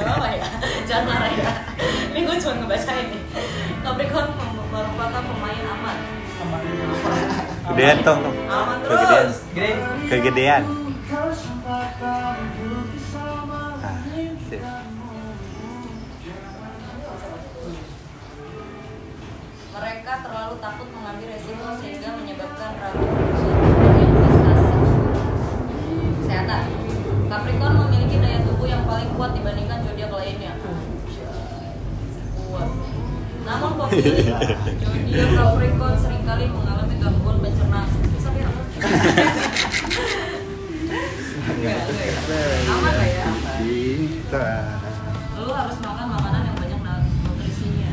gak apa ya jangan marah ya ini gue cuma ngebaca ini Capricorn merupakan pemain aman Gedean tong tong. aman Kegedean. terus Gede. Kegedean. Sip. Mereka terlalu takut mengambil resiko sehingga menyebabkan ragu berinvestasi. Kesehatan. Capricorn memiliki daya yang paling kuat dibandingkan zodiak lainnya. Kuat. Namun pemilih zodiak Capricorn sering kali mengalami gangguan pencernaan. Susah ya? Enggak, ya. Aman lah ya. Cinta. Lu harus makan makanan yang banyak nutrisinya.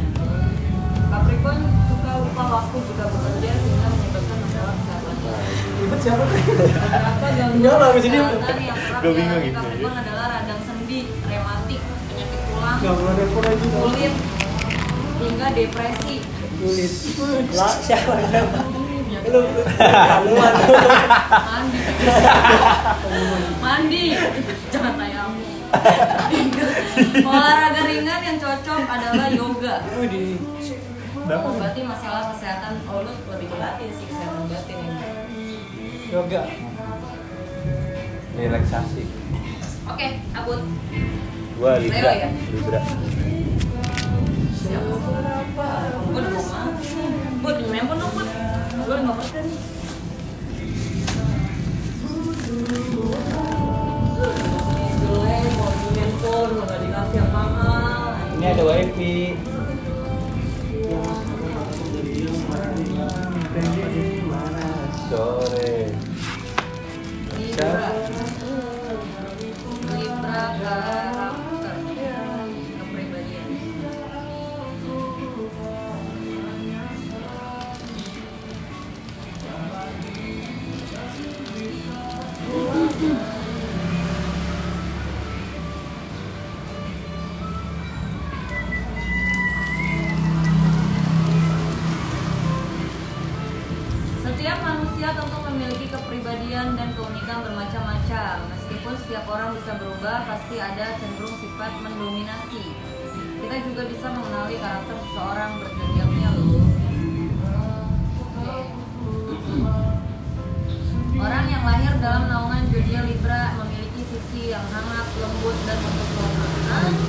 Capricorn suka lupa waktu jika bekerja sehingga menyebabkan masalah kesehatan. Ribet siapa tuh? Beberapa gangguan Enggak lah, abis ini- kesehatan yang kerap Gua bingung dialami gitu. Capricorn adalah radang tulang, kulit, hingga depresi. kulit lah siapa lu mandi, mandi, jangan tayamu. Olahraga ringan yang cocok adalah yoga. Oh, berarti masalah kesehatan oh lu lebih ke batin sih kesehatan batin ini. yoga Relaksasi. Oke, abut. Gua Libra. Ya? Libra. Mau handphone dong. Gue mau ini ada wifi Sore. Libra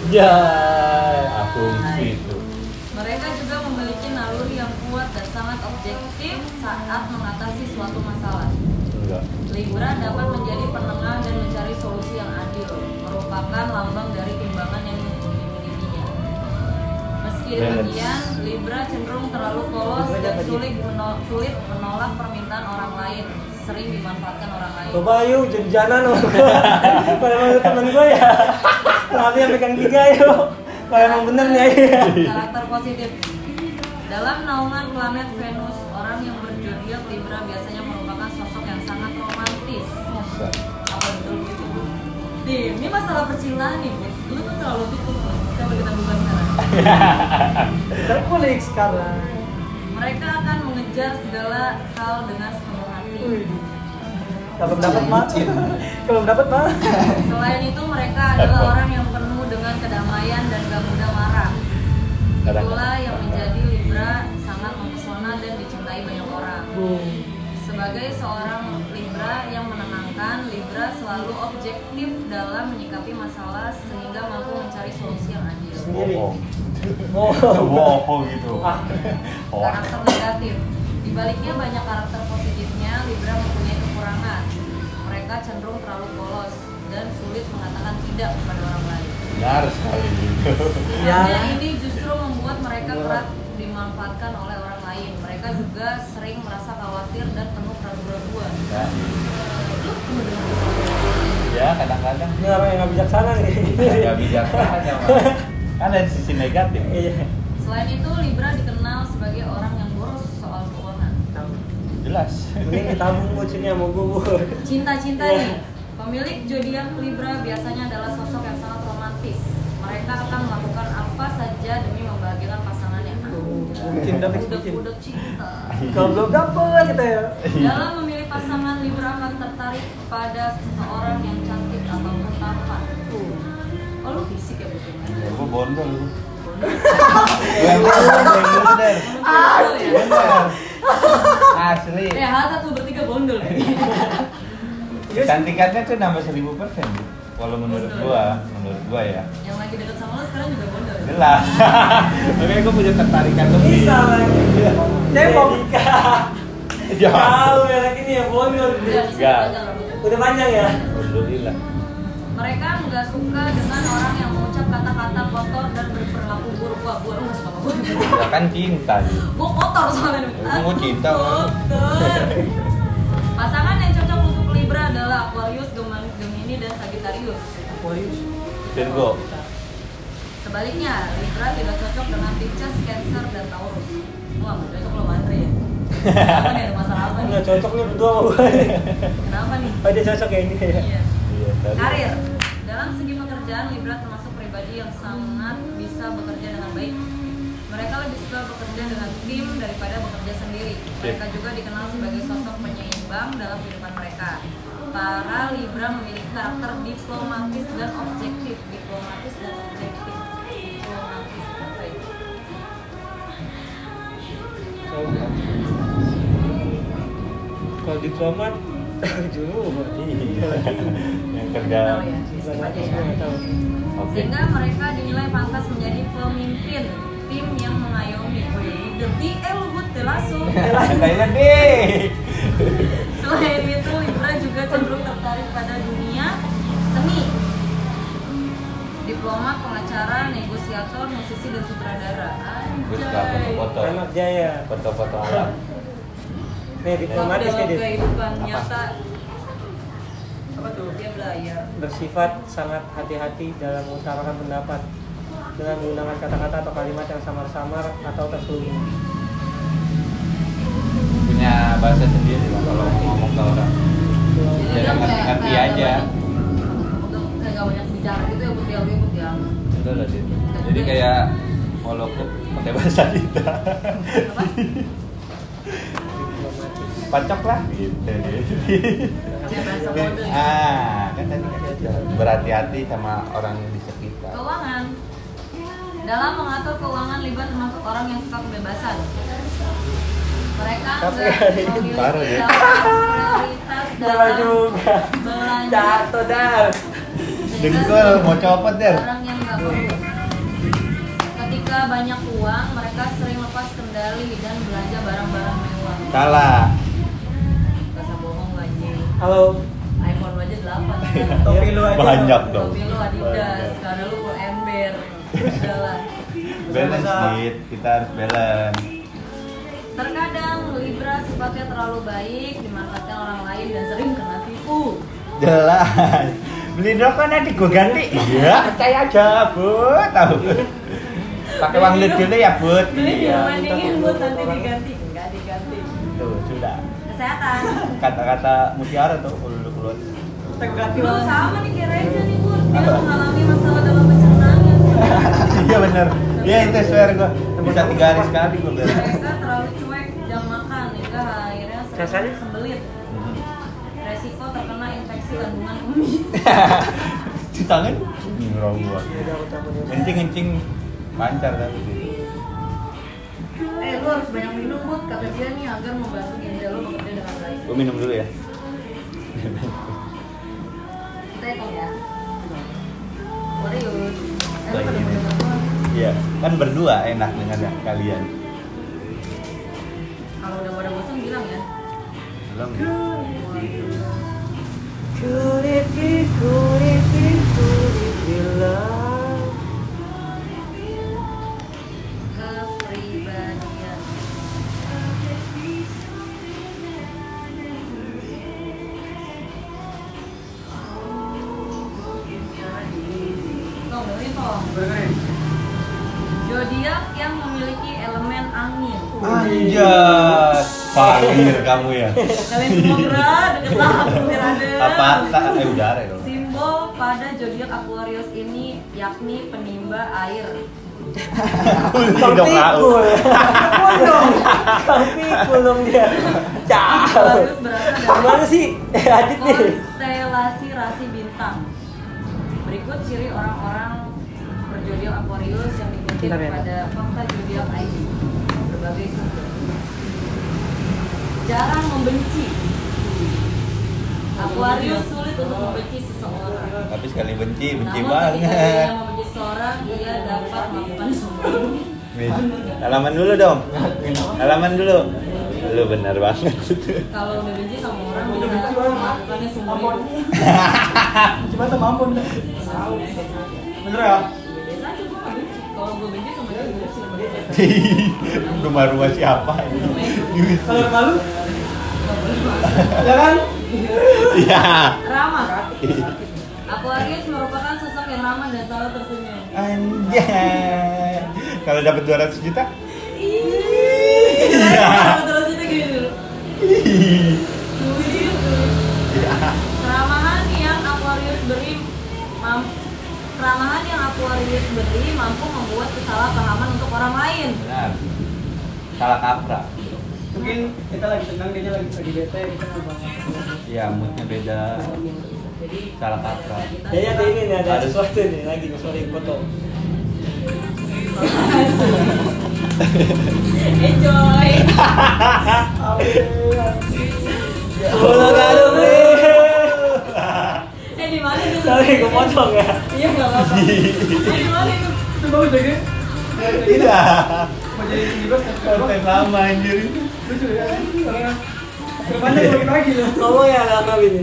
Ya, aku itu. Mereka juga memiliki naluri yang kuat dan sangat objektif saat mengatasi suatu masalah. Enggak. Libra dapat menjadi penengah dan mencari solusi yang adil, merupakan lambang dari timbangan yang dimilikinya. Meski demikian, Libra cenderung terlalu polos dan sulit menolak permintaan orang lain, sering dimanfaatkan orang lain. coba yuk jalan sama gua kalau emang temen gue ya tapi yang pegang tiga yuk kalau emang bener nih ya Karakter positif. Dalam naungan planet Venus, orang yang berzodiak Libra biasanya merupakan sosok yang sangat romantis. Apa betul gitu? Dim, ini masalah percintaan nih, Bu. Lu tuh terlalu tutup. Coba kita buka sekarang. kita kulik sekarang Mereka akan mengejar segala hal dengan sepenuh hati. Kalau dapat mah kalau dapat mah Selain itu, mereka adalah orang yang penuh dengan kedamaian dan gak mudah marah. Kadang-kadang. Itulah yang menjadi Libra sangat mempesona dan dicintai banyak orang. Sebagai seorang Libra yang menenangkan, Libra selalu objektif dalam menyikapi masalah sehingga mampu mencari solusi yang adil. sendiri Bohong. oh Bohong gitu. Ah. Oh. Karakter negatif. Di baliknya banyak karakter positifnya, Libra mempunyai. Mereka cenderung terlalu polos dan sulit mengatakan tidak kepada orang lain. Benar sekali gitu. Ya. Ini justru membuat mereka kerap dimanfaatkan oleh orang lain. Mereka juga sering merasa khawatir dan penuh keraguan-keraguan. Ya, ya kadang-kadang Ini orang yang nggak bijaksana nih. nggak bijaksana Mas. kan ada sisi negatif. Iya. Selain itu, Libra dikenal sebagai orang yang boros soal keuangan. Tahu. Jelas. Mending ditabung buat sini sama bubur. Cinta-cinta Iya. nih. Pemilik zodiak Libra biasanya adalah sosok yang sangat romantis. Mereka akan melakukan apa saja demi membahagiakan pasangannya. Cinta. Udah-udah cinta. Goblok apa kita ya? Dalam memilih pasangan, Libra akan tertarik pada seseorang yang cantik ataupun tampan. Oh, lu fisik ya betul Ya, gua bondol lu. Bondol. Ya. Bener. Asli. Eh, hal satu bertiga bondol ya. Kecantikannya tuh nambah seribu persen. Kalau menurut Bondol. gua, menurut gua ya. Yang lagi deket sama lo sekarang juga bondol. Jelas. Makanya gua punya ketertarikan lebih. Bisa lagi. Cebok. Ya. Tahu merek ini ya bondol. Enggak. Udah panjang ya? Alhamdulillah. Mereka nggak suka dengan orang yang mengucap kata-kata kotor dan berperilaku buruk. Wah, gua lu nggak suka sama gua. Ya kan cinta. Gua kotor soalnya. Gua cinta. Kotor. Pasangan yang cocok untuk Libra adalah Aquarius, Gemini, dan Sagittarius. Virgo. Sebaliknya, Libra tidak cocok dengan Pisces, Cancer, dan Taurus. Wah, nggak cocok lo Andre ya? Kenapa nih? Ada masalah apa nih? Cocok nih berdua sama gue. Kenapa nih? Oh dia cocok ya ini ya? Iya. Iya. Karir. Dalam segi pekerjaan, Libra termasuk pribadi yang sangat bisa bekerja dengan. Mereka lebih suka bekerja dengan tim daripada bekerja sendiri. Mereka juga dikenal sebagai sosok penyeimbang dalam kehidupan mereka. Para Libra memiliki karakter diplomatis dan objektif. Diplomatis dan objektif. Diplomatis dan baik. Kalau diplomat. Iya. Yang kerja. Ya, ya. Nggak tahu. Oke. Sehingga mereka dinilai pantas menjadi pemimpin tim yang mengayomi. Di eh lu but deh, langsung. Kayaknya deh. Selain itu, Libra juga cenderung tertarik pada dunia seni. Diplomat, pengacara, negosiator, musisi, dan sutradara. Gue suka Anjay. foto-foto. Anak Jaya. Foto-foto alam. Nih nih dia. kehidupan Apa? nyata apa tuh dia belayar Bersifat sangat hati-hati dalam mengutarakan pendapat dengan menggunakan kata-kata atau kalimat yang samar-samar atau terselubung. Punya bahasa sendiri lah kalau ngomong ke orang. jadi dia ngerti-ngerti aja. udah kayak gak banyak bicara gitu ya ya Betul lah Dit. Jadi kayak holokup pakai bahasa kita. Pacok lah gitu. gitu. ah, kan tadi kan berhati-hati sama orang di sekitar. Keuangan Dalam mengatur keuangan, Libra termasuk orang yang suka kebebasan. Mereka memiliki baru ya. prioritas dalam juga. belanja Jatuh dah. Dengkul mau copot der. barang yang nggak perlu. Ketika banyak uang, mereka sering lepas kendali dan belanja barang-barang mewah. Salah. Usah bohong. Halo. iPhone aja 8 Topi lu aja. Banyak dong. Topi lu Adidas, karena lu. Balance Dit. kita harus balance. Terkadang Libra sifatnya terlalu baik, dimanfaatkan orang lain dan sering kena tipu. Jelas. Beli rokok nanti gue ganti. Iya, percaya aja, Bu. Tahu. Pakai uang duit dulu ya, Bu. Beli Iya, buat tunggu nanti orang. diganti, enggak diganti. Tuh, sudah. Kesehatan. Kata-kata mutiara tuh kalau lu keluar. Lu sama nih Reza nih Bun, dia mengalami masalah dalam. Iya bener. Iya itu swear gua. Bisa tiga hari sekali gua bilang. Mereka terlalu cuek jam makan hingga akhirnya sering sembelit. Hmm. Resiko terkena infeksi kandungan kemih. Di tangan ngurau gua. Ya udah aku cabut ya. Kencing-kencing lancar tapi. Eh, lu harus banyak minum, Bud, kata dia nih agar membantu ginjal lu bekerja dengan baik. Gua minum dulu ya. Kita hitung ya. Boleh yuk. Eh, lu Lagi ini. Iya, kan berdua enak dengan kalian. Kalau udah pada bosan bilang ya. Belum. Could it be, could it be, could it be love? uniform. Zodiak yang memiliki elemen angin. Anjas. Panggil kamu ya. Kalian semua gerak, deket lah. Apa? Eh udara ya. Simbol pada zodiak Aquarius ini yakni penimba air. Sang pikul. dong. Sang pikul dong dia. Cah. Mana sih? Eh, Adit nih. Konstelasi rasi bintang. Berikut ciri orang-orang berzodiak Aquarius yang dikutip pada fakta zodiak ID berbagai sumber. Jarang membenci. Aquarius sulit untuk membenci seseorang. Tapi sekali benci, benci Namun ketika dia banget. membenci seseorang, dia dapat melakukan semua Halaman dulu dong. Halaman dulu. Lu benar banget. Kalau udah benci sama orang bisa melakukannya semua ini. Cuma tuh mampu. Bener ya? Kalau gue benci sama dia. Rumah rumah siapa ini? Kalau malu? Ya kan? Iya. Ramah. Aquarius merupakan sosok yang ramah dan selalu tersenyum. Anjay. Kalau dapat 200 juta? Iya. Terus itu gini dulu. Duit. Keramahan yang Aquarius beri mam- keramahan yang Aquarius beri mampu membuat kesalahpahaman untuk orang lain. Benar. Salah kaprah. Mungkin kita lagi tenang, dia lagi lagi bete, kita ngomong. Iya, moodnya beda. Jadi Salah kaprah. Kayaknya ada ini nih, ada Ada- sesuatu nih lagi nih, sorry foto. Enjoy. Bola Sorry, gue potong ya. Iya nggak apa-apa. Eh di mana itu? Itu bagus lagi. Iya. Mau jadi Konten lama anjir. lucu ya. Ke depannya lagi loh. Kamu ya anak ini.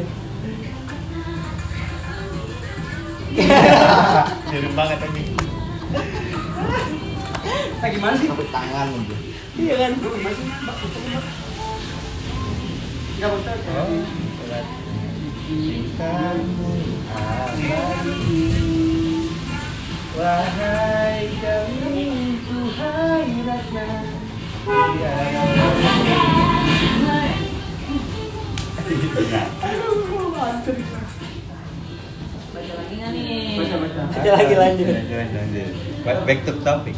Jadi banget ini. Nah gimana sih? Sampai tangan gitu. Iya kan? Betul. Oh, berat. Cintamu abadi Wahai kami ratna Baca lagi nggak nih? Baca, baca. Kita lagi lanjut. Lanjut, lanjut. Back to topic.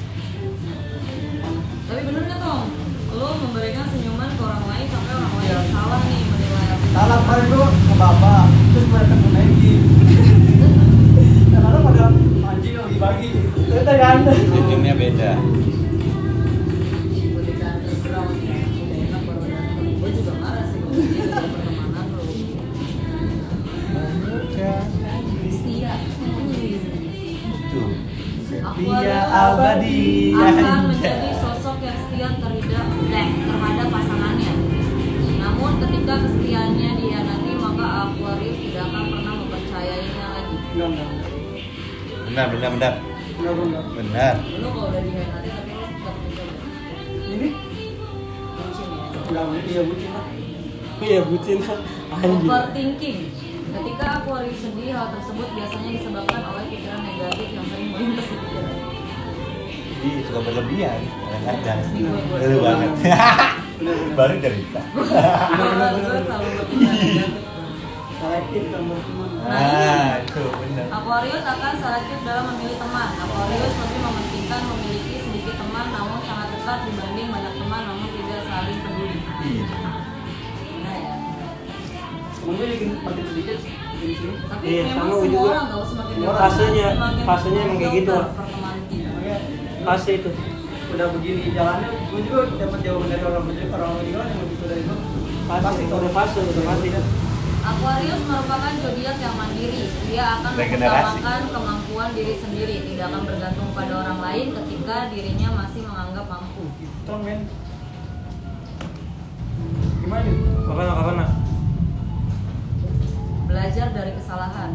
Tapi bener nggak Tom? Lo memberikan senyuman ke orang lain sampai orang lain salah nih menilai Salah kemarin gue ke bapak, terus gue datang lo. Setia. Itu. Aquarius Setia abadi. akan menjadi sosok yang setia terhadap eh, terhadap pasangannya. Namun ketika kesetiaannya dihianati maka Aquarius tidak akan pernah mempercayainya lagi. Benar, benar, benar. Enggak, enggak. Benar. Ini? Bucin ya. Enggak, iya bucin lah. Iya bucin lah. Overthinking. Ketika Aquarius sedih, hal tersebut biasanya disebabkan oleh pikiran negatif yang sering melintas di pikiran. Suka berlebihan. Kadang-kadang. Lu banget. Baru cerita. Berpikiran negatif. Selektif sama teman. Ah, itu benar. Aquarius akan selektif dalam memilih teman. Aquarius lebih mementingkan memiliki sedikit teman namun sangat dekat dibanding banyak teman namun tidak saling peduli. Ih, Nah ya. Temen gue bikin makin sedikit di sini. Tapi Iya, memang sama semua juga. orang tahu semakin Ya, dewasa, fasenya- semakin fasenya emang kayak gitu. fase itu. Udah begini jalannya, gue juga dapat jawaban dari orang orang begini yang lebih tua dari gue. Fase, udah fase, udah fase. Aquarius merupakan zodiak yang mandiri. Dia akan mengutamakan kemampuan diri sendiri, tidak akan bergantung pada orang lain ketika dirinya masih menganggap mampu. Strong man. Gimana nih? Kapan, kapan, Belajar dari kesalahan.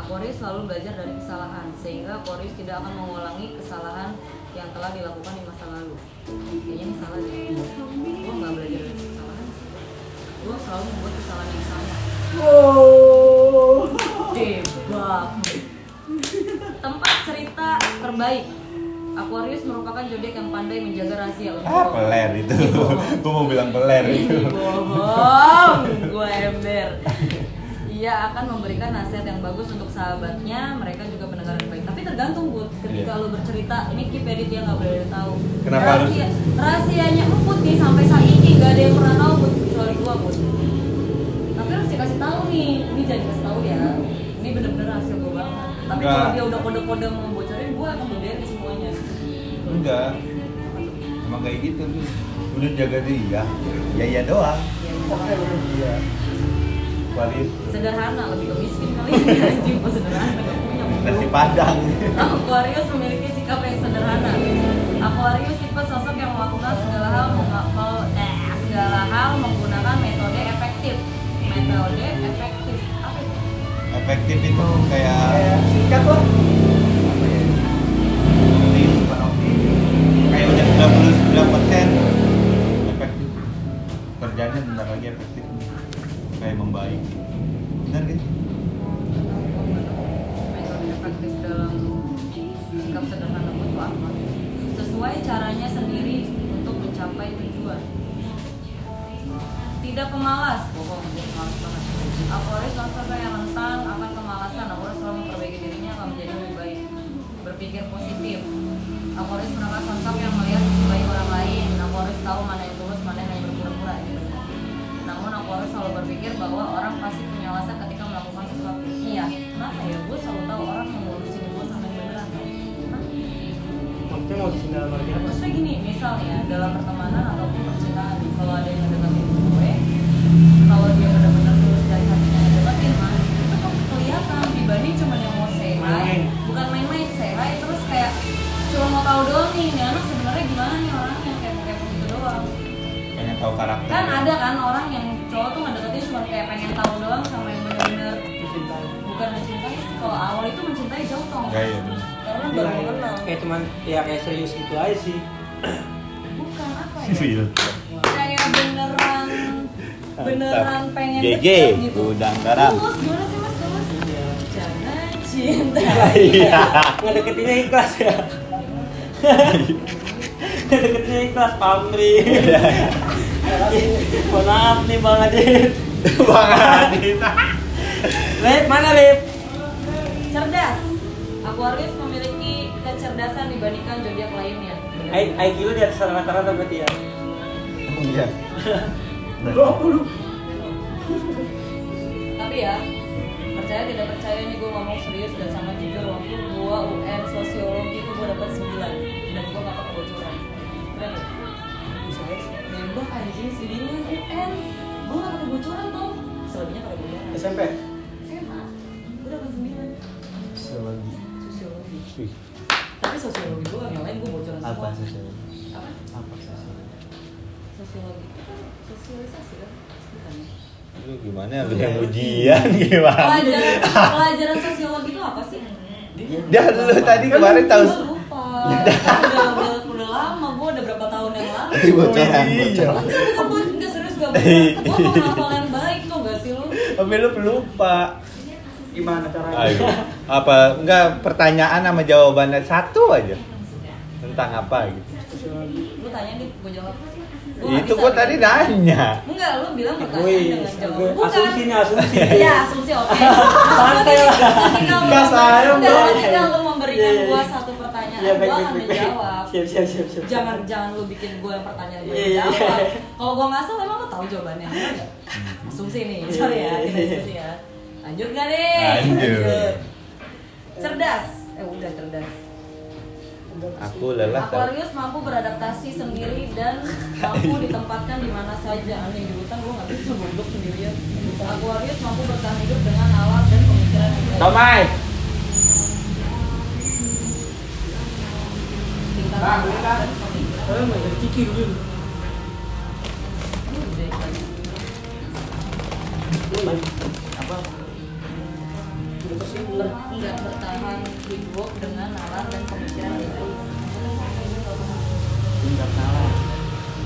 Aquarius selalu belajar dari kesalahan, sehingga Aquarius tidak akan mengulangi kesalahan yang telah dilakukan di masa lalu. Kayaknya ini salah deh. Gue nggak belajar dari kesalahan. Gue selalu membuat kesalahan yang sama. Wow. Debak. Tempat cerita terbaik. Aquarius merupakan zodiak yang pandai menjaga rahasia. Ah, peler itu. Gua mau bilang peler itu. Bohong, gue ember. Ia akan memberikan nasihat yang bagus untuk sahabatnya. Mereka juga pendengar yang baik. Tapi tergantung bud. Ketika Iya. lo bercerita, ini keep edit dia nggak boleh tahu. Kenapa harus- Rahasia, rahasianya emput nih sampai saat ini nggak ada yang pernah tahu bud kecuali gua. Dikasih tahu nih. Ini jangan dikasih tahu ya. Ini bener-bener rahasia gua banget. Tapi Nggak. kalau dia udah kode-kode mau bocorin, gua akan bocorin semuanya. Enggak. Emang kayak gitu tuh. Udah jaga dia. Ya iya doang. Ya, udah. Iya. Aquarius sederhana lebih ke miskin kali ya anjing kok sederhana gak punya nasi padang. Aquarius memiliki sikap yang sederhana Aquarius tipe sosok yang melakukan segala hal menga- eh, segala hal menggunakan metode efektif metode efektif apa itu? Efektif itu kayak singkat apa ya? Ini bukan opti. Kayak udah 99 persen efektif. Kerjanya bentar lagi efektif. Kayak membaik. Benar gitu? metode efektif dalam sikap sederhana itu apa sesuai caranya sendiri untuk mencapai tidak pemalas bohong dia pemalas banget. Aquarius sosok yang rentan akan kemalasan. Aquarius selalu memperbaiki dirinya akan menjadi lebih baik. Berpikir positif. Aquarius merupakan sosok yang melihat sisi baik orang lain. Aquarius tahu mana yang tulus mana yang berpura-pura benar namun Aquarius selalu berpikir bahwa orang pasti punya alasan ketika melakukan sesuatu. Iya kenapa ya? Gue selalu tahu orang yang ngurusin gue sama yang beneran Hah? Maksudnya mau dalam arti apa? Maksudnya gini, misalnya dalam pertemanan ataupun percintaan, kalau ada yang ngedeketin cuman ya kayak serius gitu aja sih. Bukan apa ya? Real. kayak beneran beneran pengen GG, gitu. udang garam. Tulus, gimana sih mas tulus? Iya. Jangan cinta. Iya. Ngedeketinnya ikhlas ya. Ngedeketinnya ikhlas pamri. Mohon maaf nih Bang Adit. Bang Adit. Lip, mana Lip? Cerdas. Aquarius memiliki kecerdasan dibandingkan zodiak lainnya. I- IQ lu di atas rata-rata berarti ya? Iya. Tapi ya, percaya tidak percaya nih gue ngomong serius dan sangat jujur waktu gue UN sosiologi itu gue dapat 9 dan gue gak pakai bocoran. Keren ya? Bisa guys. Nembak anjing sedihnya UN. Gue gak pakai bocoran tuh. Selebihnya pakai bocoran. SMP? SMA. Gue dapat 9 Sosiologi. Wih, Tapi sosiologi gue yang lain gue bocoran semua. apa sosiologi? Apa? Apa sosiologi? Sosiologi itu kan sosialisasi kan? Bukan ya? Lu gimana lu yang ujian gimana? Pelajaran pelajaran sosiologi itu apa sih? Dia lu tadi kemarin tahu Gue lupa. udah, udah, udah lama, gue udah berapa tahun yang lalu. Tadi bocoran, Enggak, bocoran. bukan, bukan, enggak serius gak bocoran. Gue penghafal yang baik tuh gak sih lu? Tapi lu lupa. Gimana caranya? Ayo. Apa enggak pertanyaan sama jawabannya satu aja. Tentang apa gitu. Lu tanya nih, gue jawab. Gua Itu nih. tadi nanya. Enggak, lu bilang pertanyaan Wih, dengan jawab. gue- asumsi nih, asumsi. Iya, asumsi oke. Santai lah. Enggak, Bro. ketika lu memberikan Iya, iya, gua iya. satu pertanyaan, Iya, baik, akan menjawab. Siap, siap, siap, siap. Jangan jangan lu bikin gua yang pertanyaan Iya, iya, jawab. iya. Kalau gua ngasal emang lu tahu jawabannya. Enggak? Asumsi nih, Iya, sorry ya, iya, kita iya. diskusi ya. Lanjut gak nih? Lanjut. Cerdas. Eh udah cerdas. Aku lelah. Aquarius mampu beradaptasi sendiri dan mampu ditempatkan di mana saja. Aneh di hutan gua nggak bisa duduk sendirian. Aquarius mampu bertahan hidup dengan alat dan pemikiran. Tomai. Tingkat Ah, alat dan pemikiran. Kalian hidup dengan nalar dan pemikiran yang baik. Tingkat salah.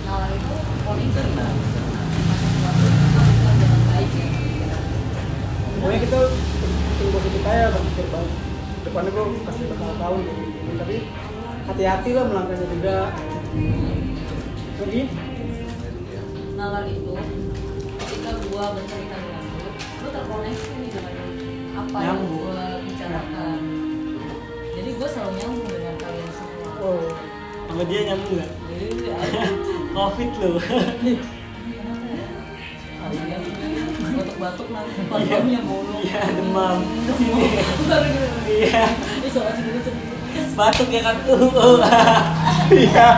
Nalar itu polisi. Ya. Pokoknya kita tim positif aja berpikir baik. Depannya gue kasih bakal tahu gitu. Tapi hati-hati lah melangkahnya juga jadi nalar itu ketika gua bercerita dengan lu lu terkoneksi nih dengan apa yang gua bicarakan gua selalu nyambung dengan kalian semua. Oh. Sama dia nyambung nggak? Ada covid lo batuk-batuk nanti kondomnya bolong. Iya demam. Iya. Iya. Batuk ya kan uh uh. Iya.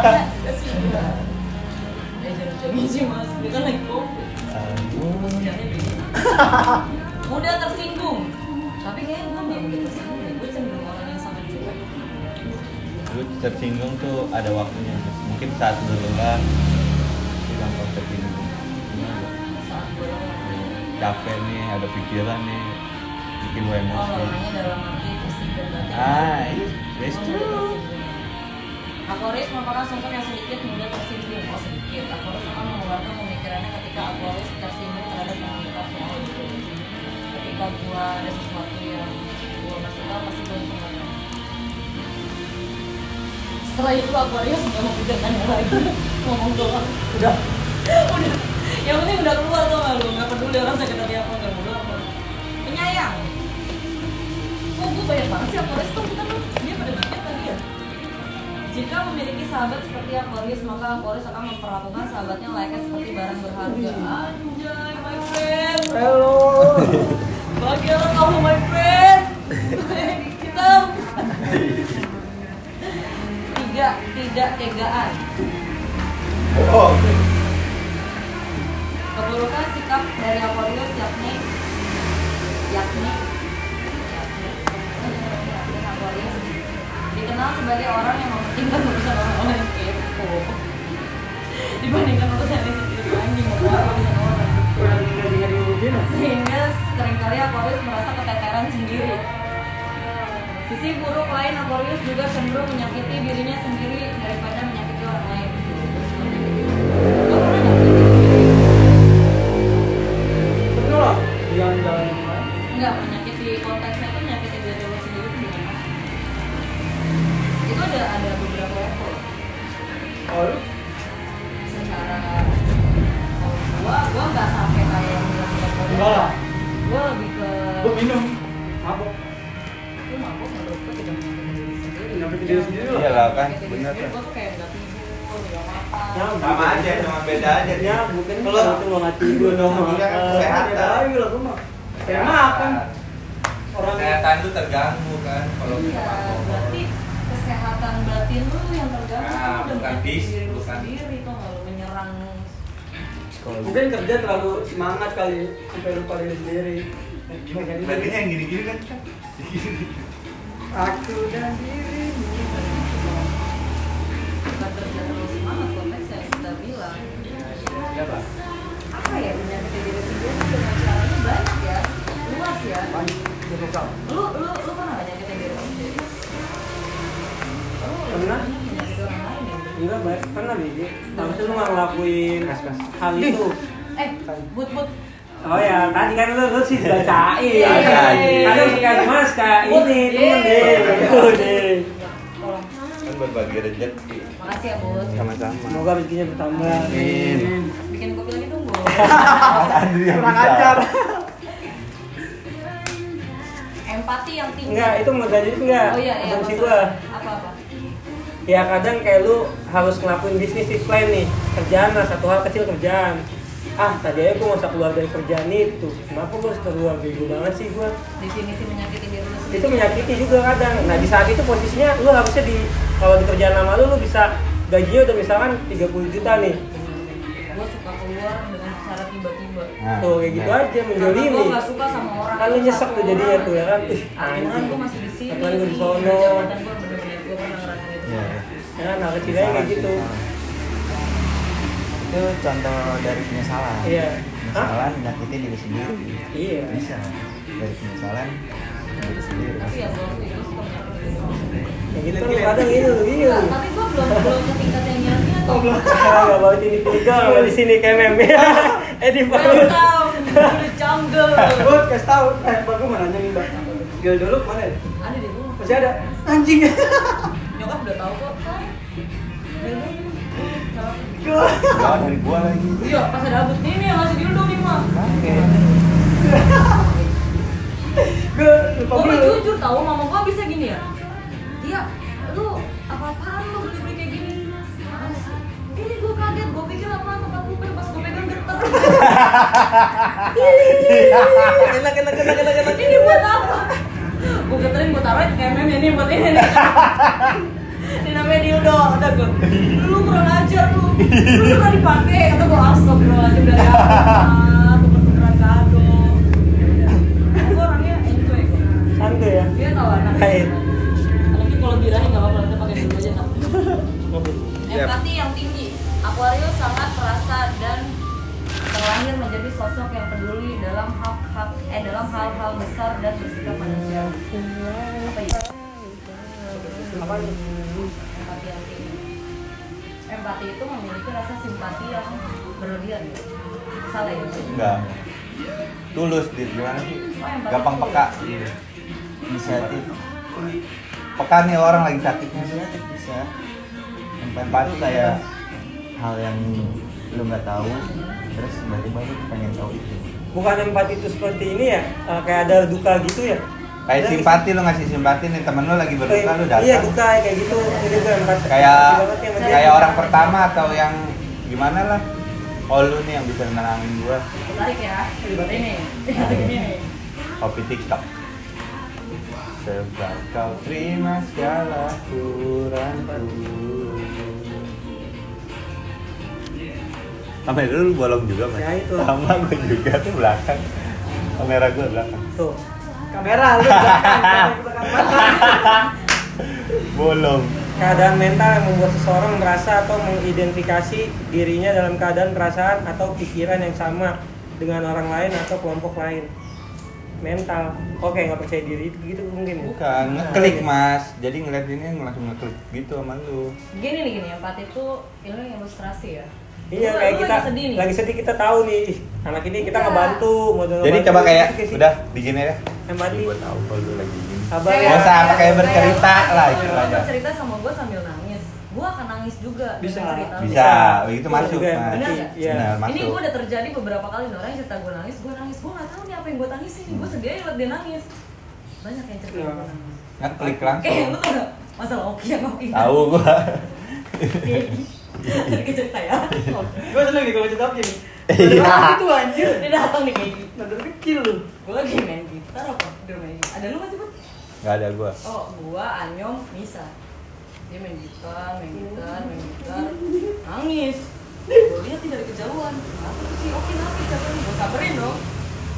eh jangan sih mas. Dia kan lagi covid. Mudah tersinggung. Tapi kayaknya gue nggak mudah tersinggung Lu tersinggung tuh ada waktunya. Mungkin saat lu lelah, lu gampang tersinggung. Gue Capek nih, ada pikiran nih, bikin oh emosi. lelahnya dalam arti batin Ah, iya, that's Oh, true. tersinggung. Aquarius merupakan sosok yang sedikit mudah tersinggung. Oh sedikit. Aquarius akan mengeluarkan pemikirannya ketika Aquarius tersinggung terhadap komunikasi oh gitu. Ketika gua ada sesuatu yang gua nggak suka pasti gua ngomong. Setelah itu Aquarius nggak mau pegangannya lagi ngomong doang. udah udah. Yang penting udah keluar tuh lu nggak peduli orang sakit hati apa nggak peduli apa. Penyayang. Kok gue banyak banget sih Aquarius tuh kita tuh dia pada dikit tadi ya. Jika memiliki sahabat seperti Aquarius, maka Aquarius akan memperlakukan sahabatnya layaknya seperti barang berharga. Anjay, my friend. halo Bahagialah kamu, my friend. Kita. Tiga, tidak tegaan. Oh, Keburukan sikap dari Aquarius yakni yakni Aquarius dikenal sebagai orang yang mementingkan urusan orang lain kepo dibandingkan urusan diri sendiri mau apa urusan orang sehingga sering kali Aquarius merasa keteteran sendiri sisi buruk lain Aquarius juga cenderung menyakiti dirinya sendiri daripada kerja terlalu semangat kali sampai lupa diri sendiri. Yang gini-gini kan? Aku dan dirimu. Bukan kerja terlalu semangat konteksnya kita bilang. Ya pak apa ya menyakiti diri sendiri dengan caranya banyak ya luas ya. Banyak dia lu lu lu pernah nyakitin diri sendiri? Lebih Pernah. ya. Enggak baik pernah nih harusnya lu nggak ngelakuin hal itu but but Oh ya, tadi kan lu, lu sih bacain. Iya, iya, iya. Kadang suka mas kak Bud, ini temen deh. Tolong kan berbagi rezeki. makasih ya bud Sama-sama. Semoga rezekinya bertambah. Amin. bikin kopi lagi dong bud Andri yang Kurang bisa. ajar. empati yang tinggi Enggak, itu enggak jadi enggak. oh iya iya Asumsi gua. apa apa Ya kadang kayak lu harus ngelakuin bisnis di plan nih. Kerjaan lah, satu hal kecil kerjaan. Ah, tadi aja gua nggak usah keluar dari kerjaan itu. Kenapa gua harus keluar? Bego banget sih gua. definisi menyakiti diri lu sendiri itu menyakiti juga kadang nah di saat itu posisinya lu harusnya di kalau di kerjaan lama lu lu bisa gajinya udah misalkan 30 juta nih gue suka keluar dengan cara tiba-tiba Nah, tuh kayak gitu nah. aja menjolimi gue gak suka sama orang kan lu nyesek tuh jadinya tuh ya kan ih aturan gue anjing masih di sini Aturan gua di sono. jabatan gue bener-bener gue pernah ngerasain itu Iya. ya kan hal kecil aja kayak gitu itu contoh dari penyesalan iya Hah? penyesalan menyakiti diri sendiri iya bisa dari penyesalan diri sendiri tapi ya gue itu suka menyakiti diri gue sendiri. kayak gitu kan lu kadang lu iya Enggak, tapi gue belum belum ke tingkat yang nyakit Oh belum, nggak bawa ini tiga, di sini kayak meme ya. Eh di the jungle Gue kasih tahu, eh, bang gue mau nanya nih bang. Gil dulu mana ya? ada di rumah Masih ada? Anjing. nyokap udah tahu kok Kan? Jangan dari gua lagi. iya pas ada abut ini yang ngasih dildo nih mah Oke. gue lupa gue jujur tahu mama gua bisa gini ya? Iya lu apa-apaan lu beli-beli kayak gini? Ini gue kaget gue pikir apaan tempat puber pas gue pegang getar enak enak enak enak enak. Ini buat apa? Gue geterin gue taruh ke MM ini buat ini namanya dildo kata gue lu kurang ajar lu. Lu pernah dipakai? Kata gue astagfirullahaladzim dari apa tuker-tukeran kado. Gue orangnya enjoy. Kok santuy ya? Dia tahu anak. Baik. anaknya kalau birahi nggak apa-apa nanti pakai dulu aja tak empati yang tinggi. Aquarius sangat dan terlahir menjadi sosok yang peduli dalam hak-hak eh dalam hal-hal besar dan bersikap manusiawi. Apa ya apa nih empati empati itu memiliki rasa simpati yang berlebihan. Ya salah ya? Enggak. Tulus di gimana sih? Oh, Gampang peka. Inisiatif. Peka nih orang lagi sakitnya sih. bisa Empati kayak hal yang lu nggak tahu terus tiba-tiba lu pengen tahu itu. Bukan empati itu seperti ini ya? Eh, kayak ada duka gitu ya kayak Ada simpati lu ngasih simpati nih temen lu lagi berduka Kayak- lu datang. iya duka kayak gitu jadi gue empati kayak empati banget ya kayak orang pertama atau yang gimana lah. Oh lu nih yang bisa nenangin gua. Tarik ya buat ini. Ini. Nih kopi tiktok. Sebab kau terima segala kurangku kamera lu bolong juga mas. Ya, itu. sama gue juga tuh belakang. Kamera gue belakang. Tuh kamera lu bolong. Keadaan mental yang membuat seseorang merasa atau mengidentifikasi dirinya dalam keadaan perasaan atau pikiran yang sama dengan orang lain atau kelompok lain. Mental. Oke nggak percaya diri itu gitu mungkin ya? bukan ngeklik mas. Jadi ngeliat ini langsung ngeklik gitu sama lu. Gini nih gini. Empati itu ilmu ilustrasi ya. Iya Lu- kayak lu kita lagi sedih nih. lagi sedih kita tahu nih. Ih, anak ini kita Iya. ngebantu mau jadi coba kayak udah begini ya empati gue tahu kalau lu lagi gini. Sabar Kayak- ya. Nggak usah pakai kayak- bercerita lah lu istilahnya. bercerita sama gue sambil nangis. Gue akan nangis juga Bisa. cerita bisa. Begitu masuk juga mas. Bener nggak? Iya. benar ini masuk. gue udah terjadi beberapa kali orang yang cerita gue nangis gue nangis. Gue nggak tahu nih apa yang gue tangisin gue sedih liat dia nangis. Banyak yang cerita Iya. gue nangis. Ngeklik eh langsung lu tau gak masalah Oki yang Oki? Tahu gua. Sedikit cerita ya. Gue seneng nih kalau cerita gini Iya. itu anjir dia datang nih kayak gitu nada kecil lu gue lagi main gitar apa dia main ada lu masih pun nggak ada gua oh gua Anyong Nisa dia main gitar main gitar main gitar nangis gue lihat dari kejauhan apa sih oke nangis siapa nih gue sabarin dong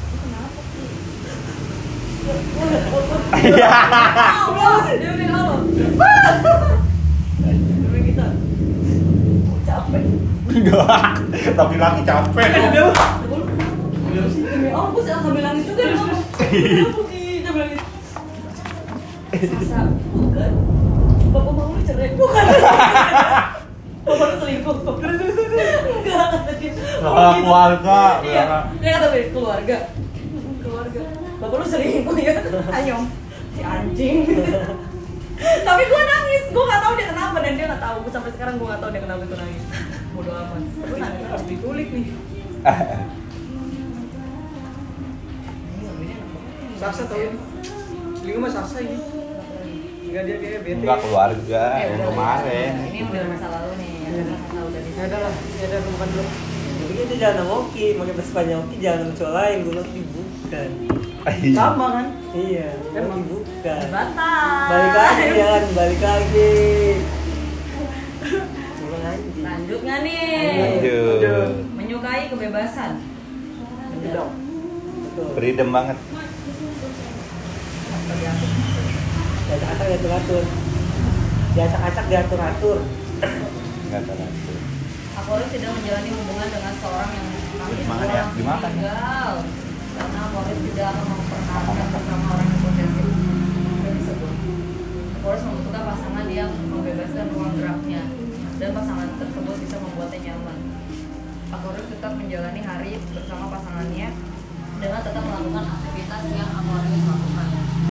"Lu kenapa sih Iya. dia main halo dia main gitar capek tapi laki capek Oh, gue sambil nangis juga dia ngomong. Kenapa sih? Dia bilang. Sasa, bukan. Bapak mau lu cerai? Bukan. Bapak lu selingkuh? Enggak, kata dia. Lah, Oh, keluarga, Iya, keluarga. dia kata dia, keluarga. Keluarga. Bapak lu selingkuh ya? Anyong. Si anjing. Tapi gue nangis, gue gak tahu dia kenapa dan dia gak tahu. Gue sampai sekarang gue gak tahu dia kenapa itu nangis. Bodoh amat. Gue nangis harus dikulik nih. Saksa tau selingkuh mah saksa ini enggak dia kayak bete enggak keluarga Eh, yang kemarin. Ini udah masa lalu nih. Ya, udah ya lah ya udah bukan dulu jadi itu jangan sama Oki pakai Vespanya Oki jangan sama cowok lain gue Oki bukan sama kan iya Emang. Bukan Bantai. balik lagi jangan balik lagi Lanjut nggak nih? Lanjut. Menyukai kebebasan. Betul. Betul. freedom banget Diacak-acak diatur-atur. Diacak-acak diatur-atur. nggak tahu Aquarius tidak menjalani hubungan dengan seorang yang Dimakan ya? Dimakan. Karena Aquarius tidak mempertahankan bersama orang yang. Udah disebut. Aquarius membutuhkan pasangan yang membebaskan ruang geraknya dan pasangan tersebut bisa membuatnya nyaman. Aquarius tetap menjalani hari bersama pasangannya dengan tetap melakukan aktivitas yang Aquarius lakukan.